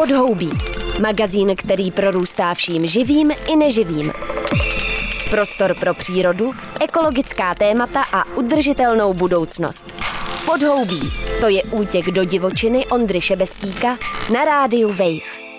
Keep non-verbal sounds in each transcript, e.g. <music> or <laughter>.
Podhoubí. Magazín, který prorůstá vším živým i neživým. Prostor pro přírodu, ekologická témata a udržitelnou budoucnost. Podhoubí. To je útěk do divočiny Ondry Šebestíka na rádiu Wave.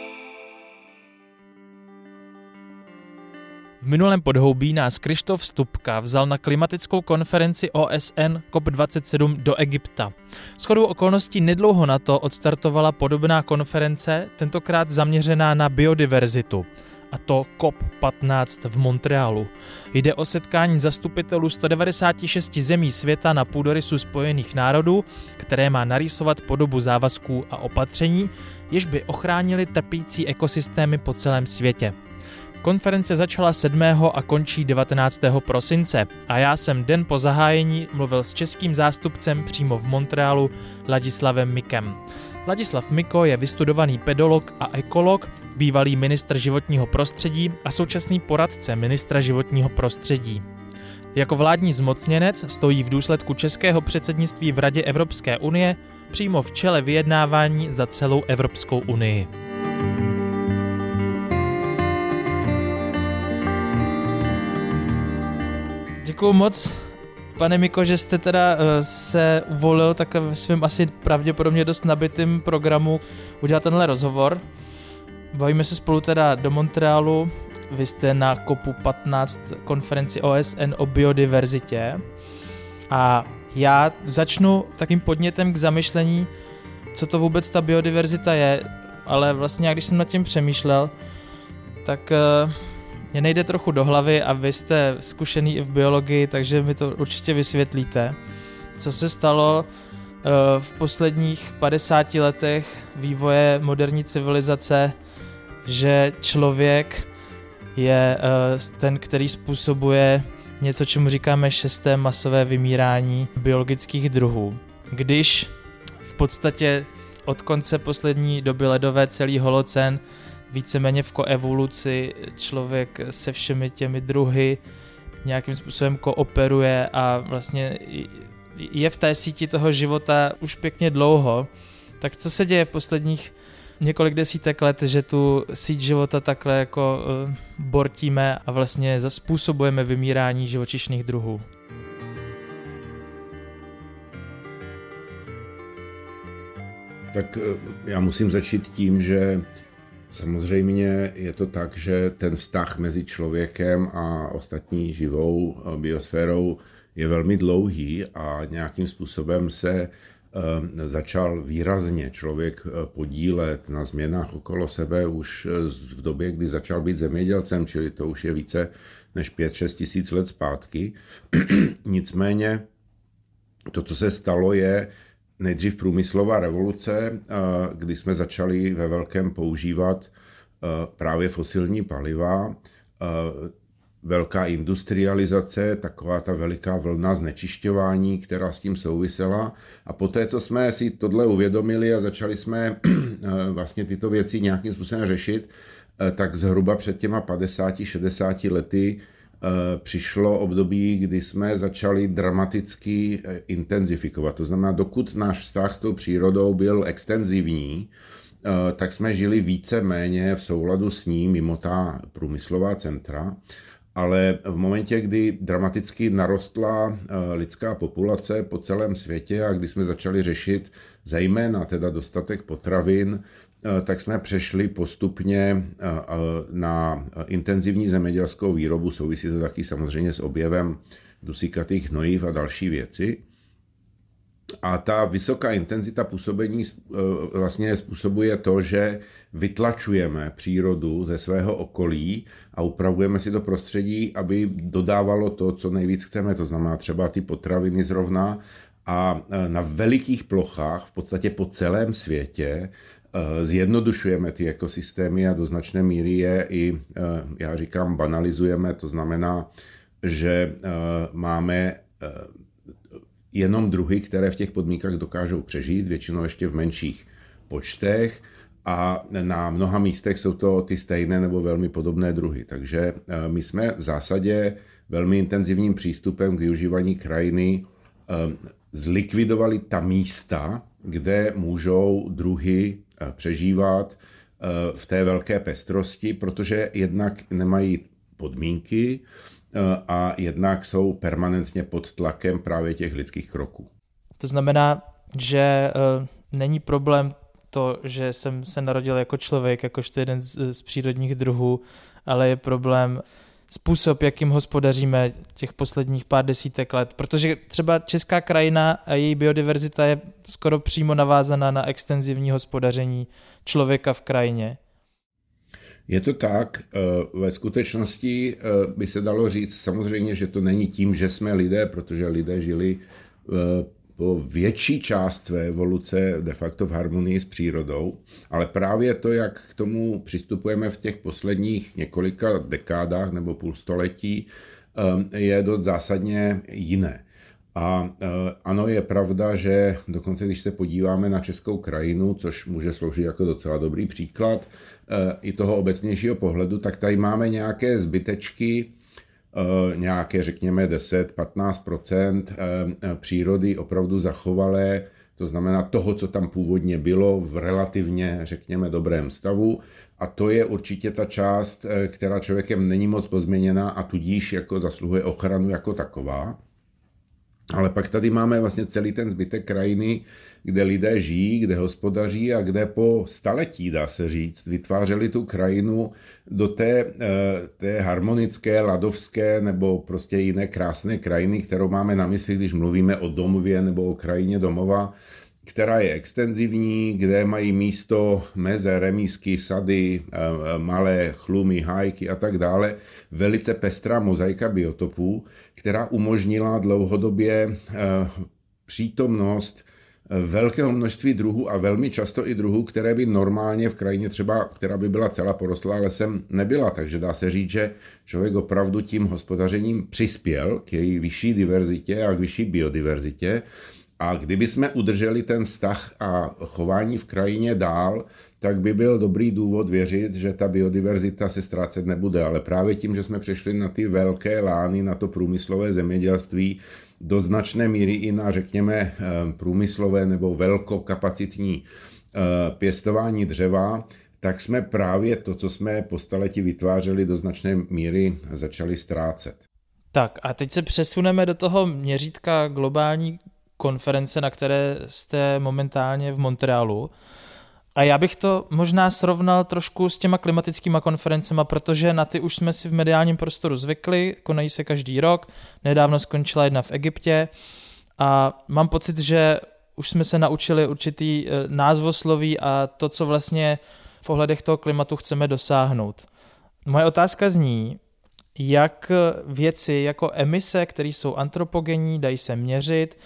Minulém podhoubí nás Krištof Stupka vzal na klimatickou konferenci OSN COP27 do Egypta. S chodou okolností nedlouho na to odstartovala podobná konference, tentokrát zaměřená na biodiverzitu a to COP15 v Montrealu. Jde o setkání zastupitelů 196 zemí světa na půdorysu Spojených národů, které má narýsovat podobu závazků a opatření, jež by ochránili trpící ekosystémy po celém světě. Konference začala 7. a končí 19. prosince a já jsem den po zahájení mluvil s českým zástupcem přímo v Montrealu Ladislavem Mikem. Ladislav Miko je vystudovaný pedolog a ekolog, bývalý ministr životního prostředí a současný poradce ministra životního prostředí. Jako vládní zmocněnec stojí v důsledku českého předsednictví v Radě Evropské unie přímo v čele vyjednávání za celou Evropskou unii. Děkuji moc, pane Miko, že jste teda eh, se uvolil takhle ve svém asi pravděpodobně dost nabitým programu udělat tenhle rozhovor. Bavíme se spolu teda do Montrealu, vy jste na COPu 15 konferenci OSN o biodiverzitě. A já začnu takým podnětem k zamyšlení, co to vůbec ta biodiverzita je, ale vlastně když jsem nad tím přemýšlel, tak uh, mě nejde trochu do hlavy a vy jste zkušený i v biologii, takže mi to určitě vysvětlíte. Co se stalo eh, v posledních 50 letech vývoje moderní civilizace, že člověk je eh, ten, který způsobuje něco, čemu říkáme šesté masové vymírání biologických druhů. Když v podstatě od konce poslední doby ledové celý holocen víceméně v koevoluci člověk se všemi těmi druhy nějakým způsobem kooperuje a vlastně je v té síti toho života už pěkně dlouho. Tak co se děje v posledních několik desítek let, že tu síť života takhle jako uh, bortíme a vlastně zaspůsobujeme vymírání živočišných druhů? Tak eh, já musím začít tím, že Samozřejmě je to tak, že ten vztah mezi člověkem a ostatní živou eh, biosférou je velmi dlouhý a nějakým způsobem se eh, začal výrazně člověk eh, podílet na změnách okolo sebe už v době, kdy začal být zemědělcem, čili to už je více než 5-6 tisíc let zpátky. <clears throat> Nicméně to, co se stalo, je, nejdřív průmyslová revoluce, kdy jsme začali ve velkém používat právě fosilní paliva, velká industrializace, taková ta veliká vlna znečišťování, která s tím souvisela. A poté, co jsme si tohle uvědomili a začali jsme <clears throat> vlastně tyto věci nějakým způsobem řešit, tak zhruba před těma 50-60 lety přišlo období, kdy jsme začali dramaticky eh, intenzifikovat. To znamená, dokud náš vztah s tou přírodou byl extenzivní, eh, tak jsme žili více méně v souladu s ní mimo ta průmyslová centra. Ale v momentě, kdy dramaticky narostla lidská populace po celém světě a kdy jsme začali řešit zejména teda dostatek potravin, Eh, tak jsme přešli postupně eh, na intenzivní zemědělskou výrobu. Souvisí to taky samozřejmě s objevem dusíkatých hnojiv a další věci. A ta vysoká intenzita působení eh, vlastně způsobuje to, že vytlačujeme přírodu ze svého okolí a upravujeme si to prostředí, aby dodávalo to, co nejvíc chceme. To znamená třeba ty potraviny zrovna a na velikých plochách, v podstatě po celém světě, Eh, zjednodušujeme ty ekosystémy a do značné míry je i, eh, já říkám, banalizujeme, to znamená, že eh, máme jenom druhy, které v těch podmínkách dokážou přežít, většinou ještě v menších počtech a na mnoha místech jsou to ty stejné nebo velmi podobné druhy. Takže my jsme v zásadě velmi intenzivním přístupem k využívání krajiny zlikvidovali ta místa, kde můžou druhy přežívat v té velké pestrosti, protože jednak nemají podmínky a jednak jsou permanentně pod tlakem právě těch lidských kroků. To znamená, že není problém to, že jsem se narodil jako člověk, jakožto jeden z, z přírodních druhů, ale je problém způsob, jakým hospodaříme těch posledních pár desítek let. Protože třeba česká krajina a její biodiverzita je skoro přímo navázaná na extenzivní hospodaření člověka v krajině. Je to tak. Eh, ve skutečnosti eh, by se dalo říct samozřejmě, že to není tím, že jsme lidé, protože lidé žili eh, po větší část své evoluce de facto v harmonii s přírodou, ale právě to, jak k tomu přistupujeme v těch posledních několika dekádách nebo půlstoletí, eh, je dost zásadně jiné. A eh, ano, je pravda, že dokonce když se podíváme na českou krajinu, což může sloužit jako docela dobrý příklad eh, i toho obecnějšího pohledu, tak tady máme nějaké zbytečky, nějaké, řekněme, 10-15 eh, eh, přírody opravdu zachovalé, to znamená toho, co tam původně bylo v relativně, řekněme, dobrém stavu. A to je určitě ta část, která člověkem není moc pozměněná a tudíž jako zasluhuje ochranu jako taková. Ale pak tady máme vlastně celý ten zbytek krajiny, kde lidé žijí, kde hospodaří a kde po staletí, dá se říct, vytvářeli tu krajinu do té, eh, té harmonické, ladovské nebo prostě jiné krásné krajiny, kterou máme na mysli, když mluvíme o domově nebo o krajině domova, která je extenzivní, kde mají místo meze, remísky, sady, eh, malé chlumy, hajky a tak dále. Velice pestrá mozaika biotopů, která umožnila dlouhodobě eh, přítomnost velkého množství druhů a velmi často i druhů, které by normálně v krajině třeba, která by byla celá porostlá lesem, nebyla. Takže dá se říct, že člověk opravdu tím hospodařením přispěl k její vyšší diverzitě a k vyšší biodiverzitě. A kdyby jsme udrželi ten vztah a chování v krajině dál, tak by byl dobrý důvod věřit, že ta biodiverzita se ztrácet nebude. Ale právě tím, že jsme přešli na ty velké lány, na to průmyslové zemědělství, do značné míry i na, řekněme, eh, průmyslové nebo velkokapacitní eh, pěstování dřeva, tak jsme právě to, co jsme po staletí vytvářeli, do značné míry začali ztrácet. Tak a teď se přesuneme do toho měřítka globální konference, na které jste momentálně v Montrealu. A já bych to možná srovnal trošku s těma klimatickými konferencemi, protože na ty už jsme si v mediálním prostoru zvykli, konají se každý rok, nedávno skončila jedna v Egyptě a mám pocit, že už jsme se naučili určitý eh, názvosloví a to, co vlastně v ohledech toho klimatu chceme dosáhnout. Moje otázka zní, jak věci jako emise, které jsou antropogenní, dají se měřit,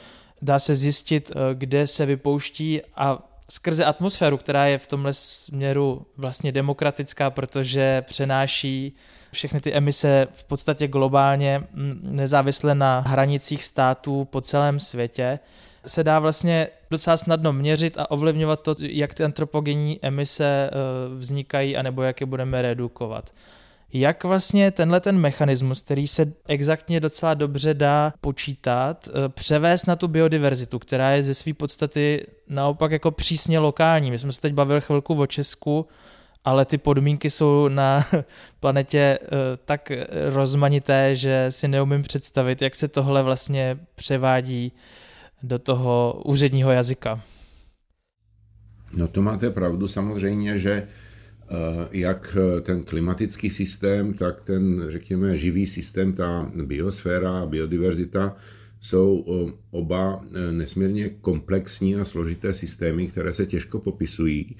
dá se zjistit, eh, kde se vypouští a skrze atmosféru, která je v tomhle směru vlastně demokratická, protože přenáší všechny ty emise v podstatě globálně, nezávisle na hranicích států po celém světě, se dá vlastně docela snadno měřit a ovlivňovat to, jak ty antropogenní emise e, vznikají, anebo jak je budeme redukovat jak vlastně tenhle ten mechanismus, který se exaktně docela dobře dá počítat, eh, převést na tu biodiverzitu, která je ze své podstaty naopak jako přísně lokální. My jsme se teď bavili chvilku o Česku, ale ty podmínky jsou na <laughs> planetě eh, tak rozmanité, že si neumím představit, jak se tohle vlastně převádí do toho úředního jazyka. No to máte pravdu samozřejmě, že jak eh, ten klimatický systém, tak ten, řekněme, živý systém, ta biosféra a biodiverzita jsou eh, oba nesmírně komplexní a složité systémy, které se těžko popisují.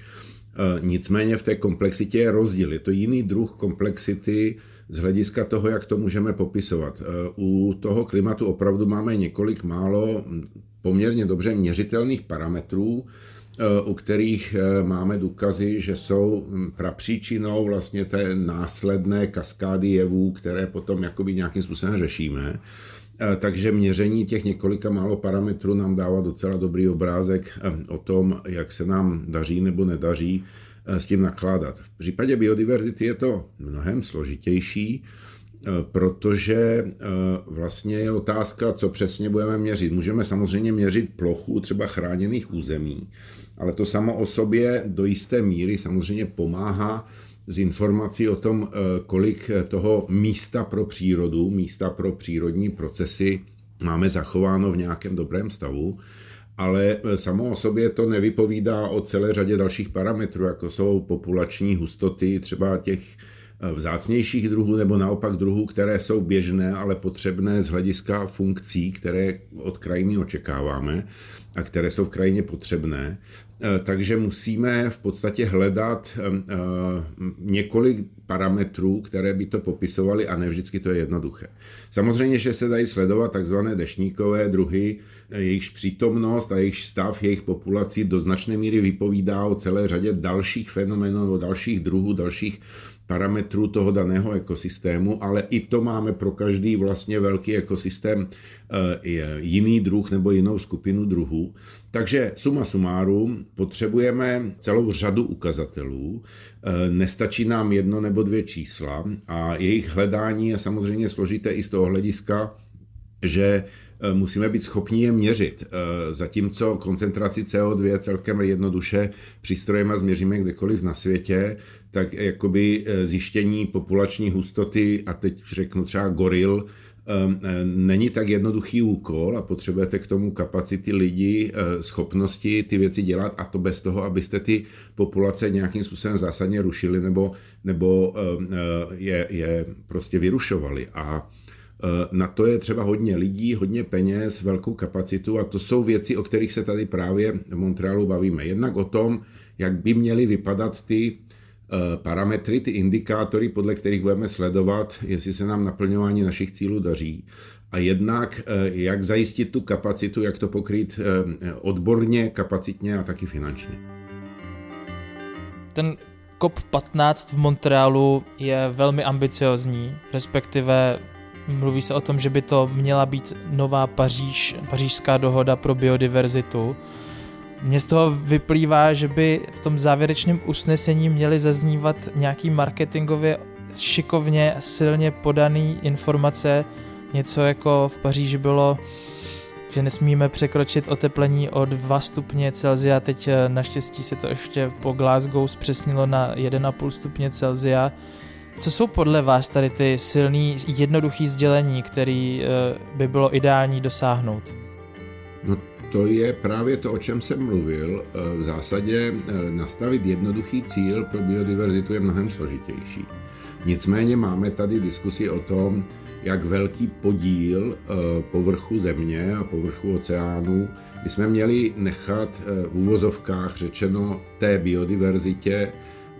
Nicméně v té komplexitě je rozdíl. Je to jiný druh komplexity z hlediska toho, jak to můžeme popisovat. U toho klimatu opravdu máme několik málo hm, poměrně dobře měřitelných parametrů, u kterých eh, máme důkazy, že jsou hm, prapříčinou vlastně té následné kaskády jevů, které potom jakoby nějakým způsobem řešíme. Eh, takže měření těch několika málo parametrů nám dává docela dobrý obrázek eh, o tom, jak se nám daří nebo nedaří s tím nakládat. V případě biodiverzity je to mnohem složitější, protože vlastně je otázka, co přesně budeme měřit. Můžeme samozřejmě měřit plochu třeba chráněných území, ale to samo o sobě do jisté míry samozřejmě pomáhá z informací o tom, kolik toho místa pro přírodu, místa pro přírodní procesy máme zachováno v nějakém dobrém stavu ale e, samo o sobě to nevypovídá o celé řadě dalších parametrů, jako jsou populační hustoty třeba těch vzácnějších druhů nebo naopak druhů, které jsou běžné, ale potřebné z hlediska funkcí, které od krajiny očekáváme a které jsou v krajině potřebné. E, takže musíme v podstatě hledat několik parametrů, které by to popisovaly a ne vždycky to je jednoduché. Samozřejmě, že se dají sledovat takzvané dešníkové druhy, jejichž přítomnost a jejich stav, jejich populací do značné míry vypovídá o celé řadě dalších fenomenů, o dalších druhů, dalších parametrů toho daného ekosystému, ale i to máme pro každý vlastně velký ekosystém eh, jiný druh nebo jinou skupinu druhů. Takže suma sumárum, potřebujeme celou řadu ukazatelů, eh, nestačí nám jedno nebo dvě čísla a jejich hledání je samozřejmě složité i z toho hlediska, že Eh, musíme být schopni je měřit. Eh, zatímco koncentraci CO2 celkem jednoduše přístrojema změříme kdekoliv na světě, tak jakoby eh, zjištění populační hustoty, a teď řeknu třeba goril, není tak jednoduchý úkol a potřebujete k tomu kapacity lidí, schopnosti ty věci dělat a to bez toho, abyste ty populace nějakým způsobem zásadně rušili nebo, nebo je, je prostě vyrušovali. A na to je třeba hodně lidí, hodně peněz, velkou kapacitu a to jsou věci, o kterých se tady právě v Montrealu bavíme. Jednak o tom, jak by měly vypadat ty parametry, ty indikátory, podle kterých budeme sledovat, jestli se nám naplňování našich cílů daří. A jednak, eh, jak zajistit tu kapacitu, jak to pokrýt odborně, kapacitně a taky finančně. Ten COP15 v Montrealu je velmi ambiciozní, respektive Mluví se o tom, že by to měla být nová Paříž, pařížská dohoda pro biodiverzitu. Mně z toho vyplývá, že by v tom závěrečném usnesení měly zaznívat nějaký marketingově šikovně, silně podaný informace, něco jako v Paříži bylo, že nesmíme překročit oteplení o 2 stupně Celsia, teď eh, naštěstí se to ještě po Glasgow zpřesnilo na 1,5 stupně Celsia, co jsou podle vás tady ty silný, jednoduchý sdělení, který eh, by bylo ideální dosáhnout? No to je právě to, o čem jsem mluvil. Eh, v zásadě eh, nastavit jednoduchý cíl pro biodiverzitu je mnohem složitější. Nicméně máme tady diskusi o tom, jak velký podíl povrchu země a povrchu oceánu bychom měli nechat v úvozovkách řečeno té biodiverzitě,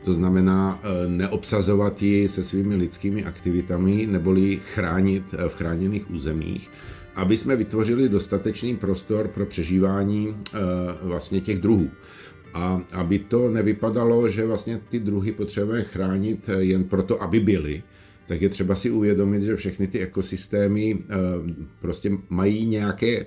to znamená eh, neobsazovat ji se svými lidskými aktivitami neboli chránit eh, v chráněných územích, aby jsme vytvořili dostatečný prostor pro přežívání eh, vlastně těch druhů. A aby to nevypadalo, že vlastně ty druhy potřebujeme chránit jen proto, aby byly, tak je třeba si uvědomit, že všechny ty ekosystémy prostě mají nějaké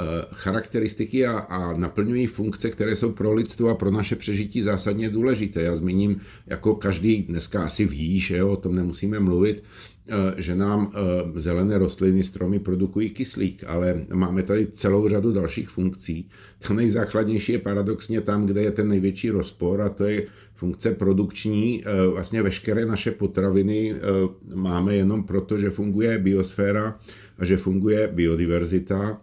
Eh, charakteristiky a, a naplňují funkce, které jsou pro lidstvo a pro naše přežití zásadně důležité. Já zmíním, jako každý dneska asi ví, že jo, o tom nemusíme mluvit, eh, že nám eh, zelené rostliny, stromy produkují kyslík, ale máme tady celou řadu dalších funkcí. Ta nejzákladnější je paradoxně tam, kde je ten největší rozpor a to je funkce produkční. Vlastně veškeré naše potraviny máme jenom proto, že funguje biosféra a že funguje biodiverzita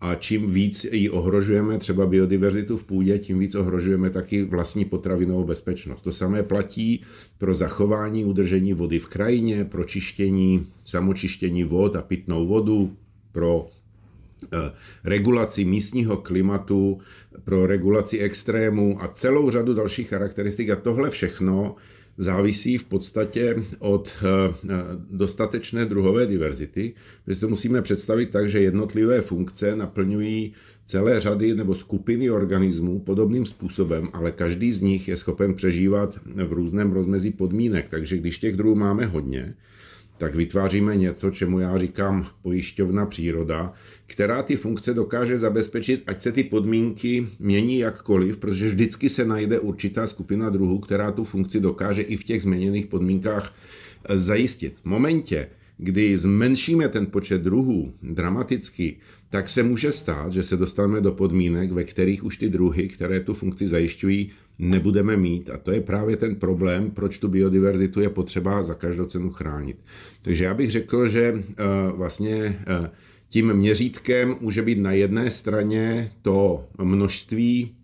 a čím víc ji ohrožujeme, třeba biodiverzitu v půdě, tím víc ohrožujeme taky vlastní potravinovou bezpečnost. To samé platí pro zachování udržení vody v krajině, pro čištění, samočištění vod a pitnou vodu, pro eh, regulaci místního klimatu, pro regulaci extrému a celou řadu dalších charakteristik. A tohle všechno závisí v podstatě od eh, dostatečné druhové diverzity. My si to musíme představit tak, že jednotlivé funkce naplňují celé řady nebo skupiny organismů podobným způsobem, ale každý z nich je schopen přežívat v různém rozmezí podmínek. Takže když těch druhů máme hodně, tak vytváříme něco, čemu já říkám pojišťovna příroda, která ty funkce dokáže zabezpečit, ať se ty podmínky mění jakkoliv, protože vždycky se najde určitá skupina druhů, která tu funkci dokáže i v těch změněných podmínkách eh, zajistit. V momentě, kdy zmenšíme ten počet druhů dramaticky, tak se může stát, že se dostaneme do podmínek, ve kterých už ty druhy, které tu funkci zajišťují, nebudeme mít. A to je právě ten problém, proč tu biodiverzitu je potřeba za každou cenu chránit. Takže já bych řekl, že uh, vlastně uh, tím měřítkem může být na jedné straně to množství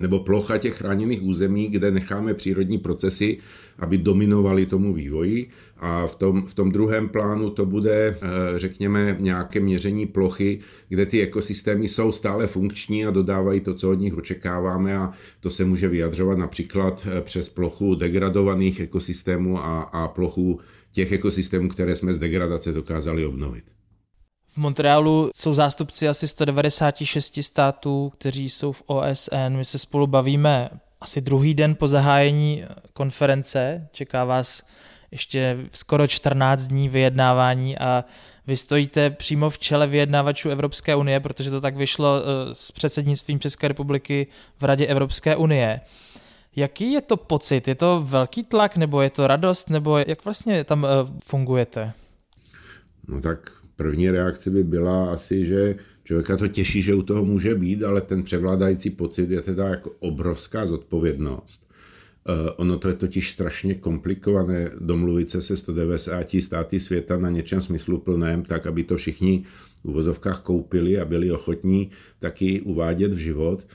nebo plocha těch chráněných území, kde necháme přírodní procesy, aby dominovaly tomu vývoji. A v tom, v tom druhém plánu to bude, eh, řekněme, nějaké měření plochy, kde ty ekosystémy jsou stále funkční a dodávají to, co od nich očekáváme a to se může vyjadřovat například eh, přes plochu degradovaných ekosystémů a, a plochu těch ekosystémů, které jsme z degradace dokázali obnovit. V Montrealu jsou zástupci asi 196 států, kteří jsou v OSN. My se spolu bavíme asi druhý den po zahájení konference. Čeká vás ještě skoro 14 dní vyjednávání a vy stojíte přímo v čele vyjednávačů Evropské unie, protože to tak vyšlo eh, s předsednictvím České republiky v Radě Evropské unie. Jaký je to pocit? Je to velký tlak, nebo je to radost, nebo jak vlastně tam eh, fungujete? No tak První reakce by byla asi, že člověka to těší, že u toho může být, ale ten převládající pocit je teda jako obrovská zodpovědnost. Uh, ono to je totiž strašně komplikované domluvit se se 190 státy světa na něčem smysluplném, tak aby to všichni v uvozovkách koupili a byli ochotní taky uvádět v život.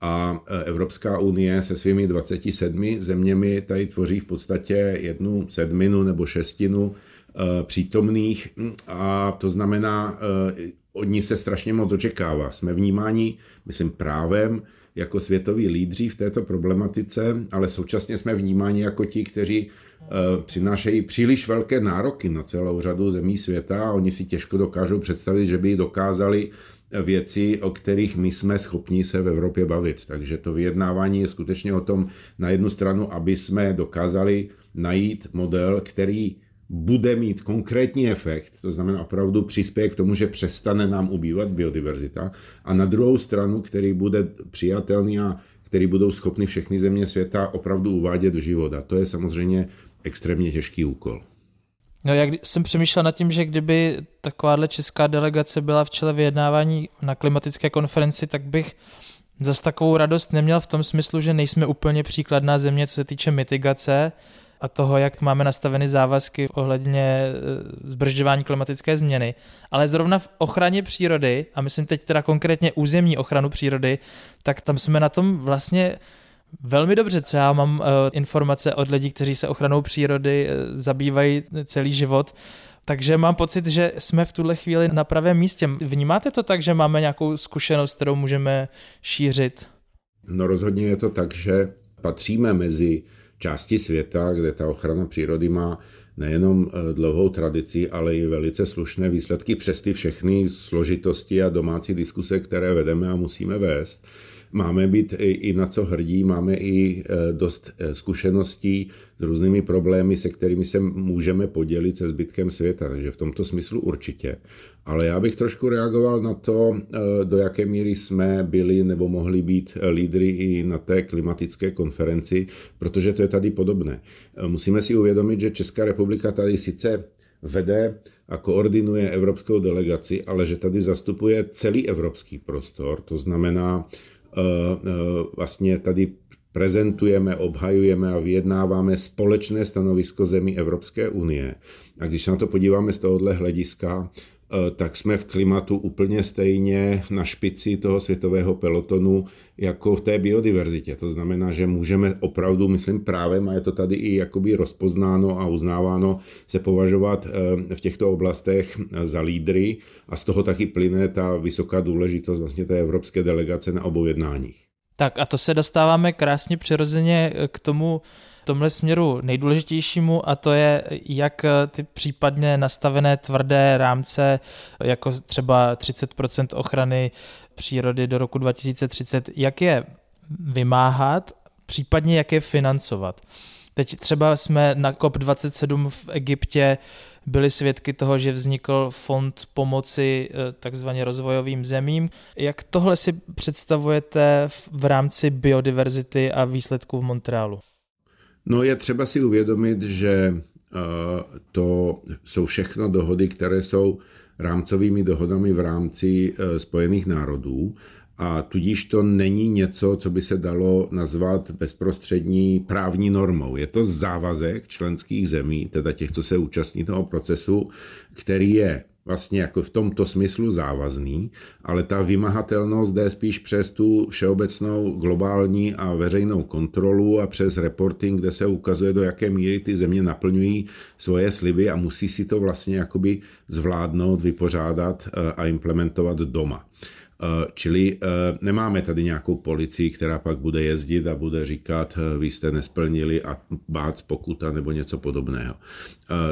A eh, Evropská unie se svými 27 zeměmi tady tvoří v podstatě jednu sedminu nebo šestinu Eh, přítomných a to znamená, eh, od ní se strašně moc očekává. Jsme vnímáni, myslím, právem jako světoví lídři v této problematice, ale současně jsme vnímáni jako ti, kteří eh, přinášejí příliš velké nároky na celou řadu zemí světa a oni si těžko dokážou představit, že by dokázali věci, o kterých my jsme schopni se v Evropě bavit. Takže to vyjednávání je skutečně o tom na jednu stranu, aby jsme dokázali najít model, který bude mít konkrétní efekt, to znamená opravdu přispěje k tomu, že přestane nám ubývat biodiverzita, a na druhou stranu, který bude přijatelný a který budou schopny všechny země světa opravdu uvádět do života. To je samozřejmě extrémně těžký úkol. No, jak jsem přemýšlel nad tím, že kdyby takováhle česká delegace byla v čele vyjednávání na klimatické konferenci, tak bych zase takovou radost neměl v tom smyslu, že nejsme úplně příkladná země, co se týče mitigace, a toho, jak máme nastaveny závazky ohledně e, zbržďování klimatické změny. Ale zrovna v ochraně přírody, a myslím teď teda konkrétně územní ochranu přírody, tak tam jsme na tom vlastně velmi dobře, co já mám e, informace od lidí, kteří se ochranou přírody e, zabývají celý život, takže mám pocit, že jsme v tuhle chvíli na pravém místě. Vnímáte to tak, že máme nějakou zkušenost, kterou můžeme šířit? No rozhodně je to tak, že patříme mezi části světa, kde ta ochrana přírody má nejenom eh, dlouhou tradici, ale i velice slušné výsledky přes ty všechny složitosti a domácí diskuse, které vedeme a musíme vést máme být i na co hrdí, máme i e, dost e, zkušeností s různými problémy, se kterými se můžeme podělit se zbytkem světa, takže v tomto smyslu určitě. Ale já bych trošku reagoval na to, e, do jaké míry jsme byli nebo mohli být lídry i na té klimatické konferenci, protože to je tady podobné. Musíme si uvědomit, že Česká republika tady sice vede a koordinuje evropskou delegaci, ale že tady zastupuje celý evropský prostor, to znamená vlastně tady prezentujeme, obhajujeme a vyjednáváme společné stanovisko zemí Evropské unie. A když se na to podíváme z tohohle hlediska, eh, tak jsme v klimatu úplně stejně na špici toho světového pelotonu jako v té biodiverzitě. To znamená, že můžeme opravdu, myslím právem, a je to tady i jakoby rozpoznáno a uznáváno, se považovat v těchto oblastech za lídry a z toho taky plyne ta vysoká důležitost vlastně té evropské delegace na obou jednáních. Tak a to se dostáváme krásně přirozeně k tomu tomhle směru nejdůležitějšímu a to je, jak ty případně nastavené tvrdé rámce, jako třeba 30% ochrany přírody do roku 2030, jak je vymáhat, případně jak je financovat. Teď třeba jsme na COP27 v Egyptě byli svědky toho, že vznikl fond pomoci eh, takzvaně rozvojovým zemím. Jak tohle si představujete v rámci biodiverzity a výsledků v Montrealu? No je třeba si uvědomit, že to jsou všechno dohody, které jsou rámcovými dohodami v rámci Spojených národů a tudíž to není něco, co by se dalo nazvat bezprostřední právní normou. Je to závazek členských zemí, teda těch, co se účastní toho procesu, který je vlastně jako v tomto smyslu závazný, ale ta vymahatelnost jde spíš přes tu všeobecnou globální a veřejnou kontrolu a přes reporting, kde se ukazuje, do jaké míry ty země naplňují svoje sliby a musí si to vlastně jakoby zvládnout, vypořádat eh, a implementovat doma. Eh, čili eh, nemáme tady nějakou policii, která pak bude jezdit a bude říkat, eh, vy jste nesplnili a bát pokuta nebo něco podobného.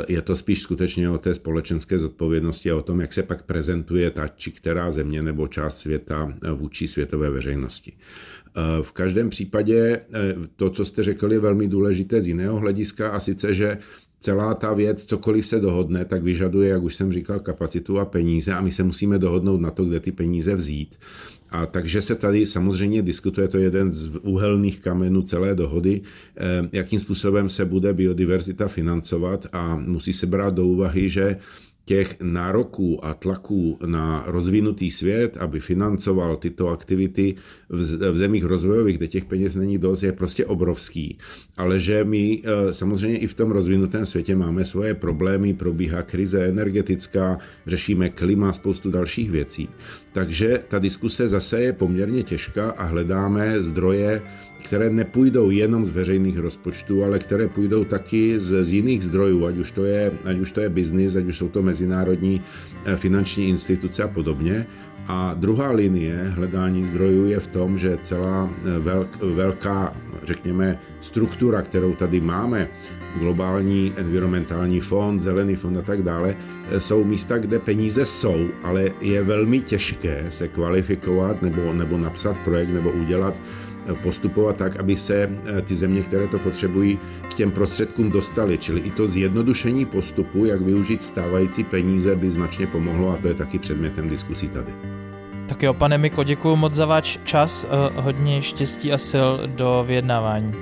Je to spíš skutečně o té společenské zodpovědnosti a o tom, jak se pak prezentuje ta či která země nebo část světa vůči světové veřejnosti. V každém případě to, co jste řekli, je velmi důležité z jiného hlediska a sice, že celá ta věc, cokoliv se dohodne, tak vyžaduje, jak už jsem říkal, kapacitu a peníze a my se musíme dohodnout na to, kde ty peníze vzít. A takže se tady samozřejmě diskutuje, to jeden z úhelných kamenů celé dohody, eh, jakým způsobem se bude biodiverzita financovat a musí se brát do úvahy, že těch nároků a tlaků na rozvinutý svět, aby financoval tyto aktivity v zemích rozvojových, kde těch peněz není dost, je prostě obrovský. Ale že my eh, samozřejmě i v tom rozvinutém světě máme svoje problémy, probíhá krize energetická, řešíme klima, spoustu dalších věcí. Takže ta diskuse zase je poměrně těžká a hledáme zdroje které nepůjdou jenom z veřejných rozpočtů, ale které půjdou taky z, z jiných zdrojů, ať už to je, ať už to je biznis, ať už jsou to mezinárodní eh, finanční instituce a podobně. A druhá linie hledání zdrojů je v tom, že celá eh, velk, velká, řekněme, struktura, kterou tady máme, globální environmentální fond, zelený fond a tak dále, eh, jsou místa, kde peníze jsou, ale je velmi těžké se kvalifikovat nebo, nebo napsat projekt nebo udělat postupovat tak, aby se eh, ty země, které to potřebují, k těm prostředkům dostaly. Čili i to zjednodušení postupu, jak využít stávající peníze, by značně pomohlo a to je taky předmětem diskusí tady. Tak jo, pane Miko, děkuji moc za váš čas, eh, hodně štěstí a sil do vyjednávání.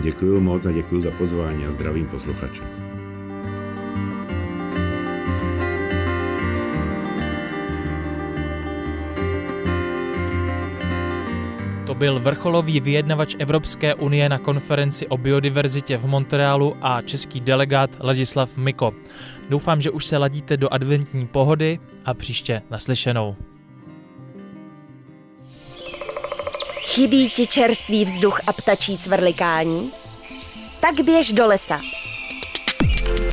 Děkuji moc a děkuji za pozvání a zdravím posluchače. Byl vrcholový vyjednavač Evropské unie na konferenci o biodiverzitě v Montrealu a český delegát Ladislav Miko. Doufám, že už se ladíte do adventní pohody a příště naslyšenou. Chybí ti čerstvý vzduch a ptačí cvrlikání? Tak běž do lesa.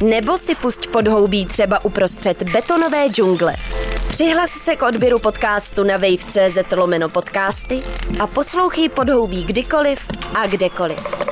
Nebo si pusť podhoubí třeba uprostřed betonové džungle. Přihlas se k odběru podcastu na wave.cz lomeno podcasty a poslouchej podhoubí kdykoliv a kdekoliv.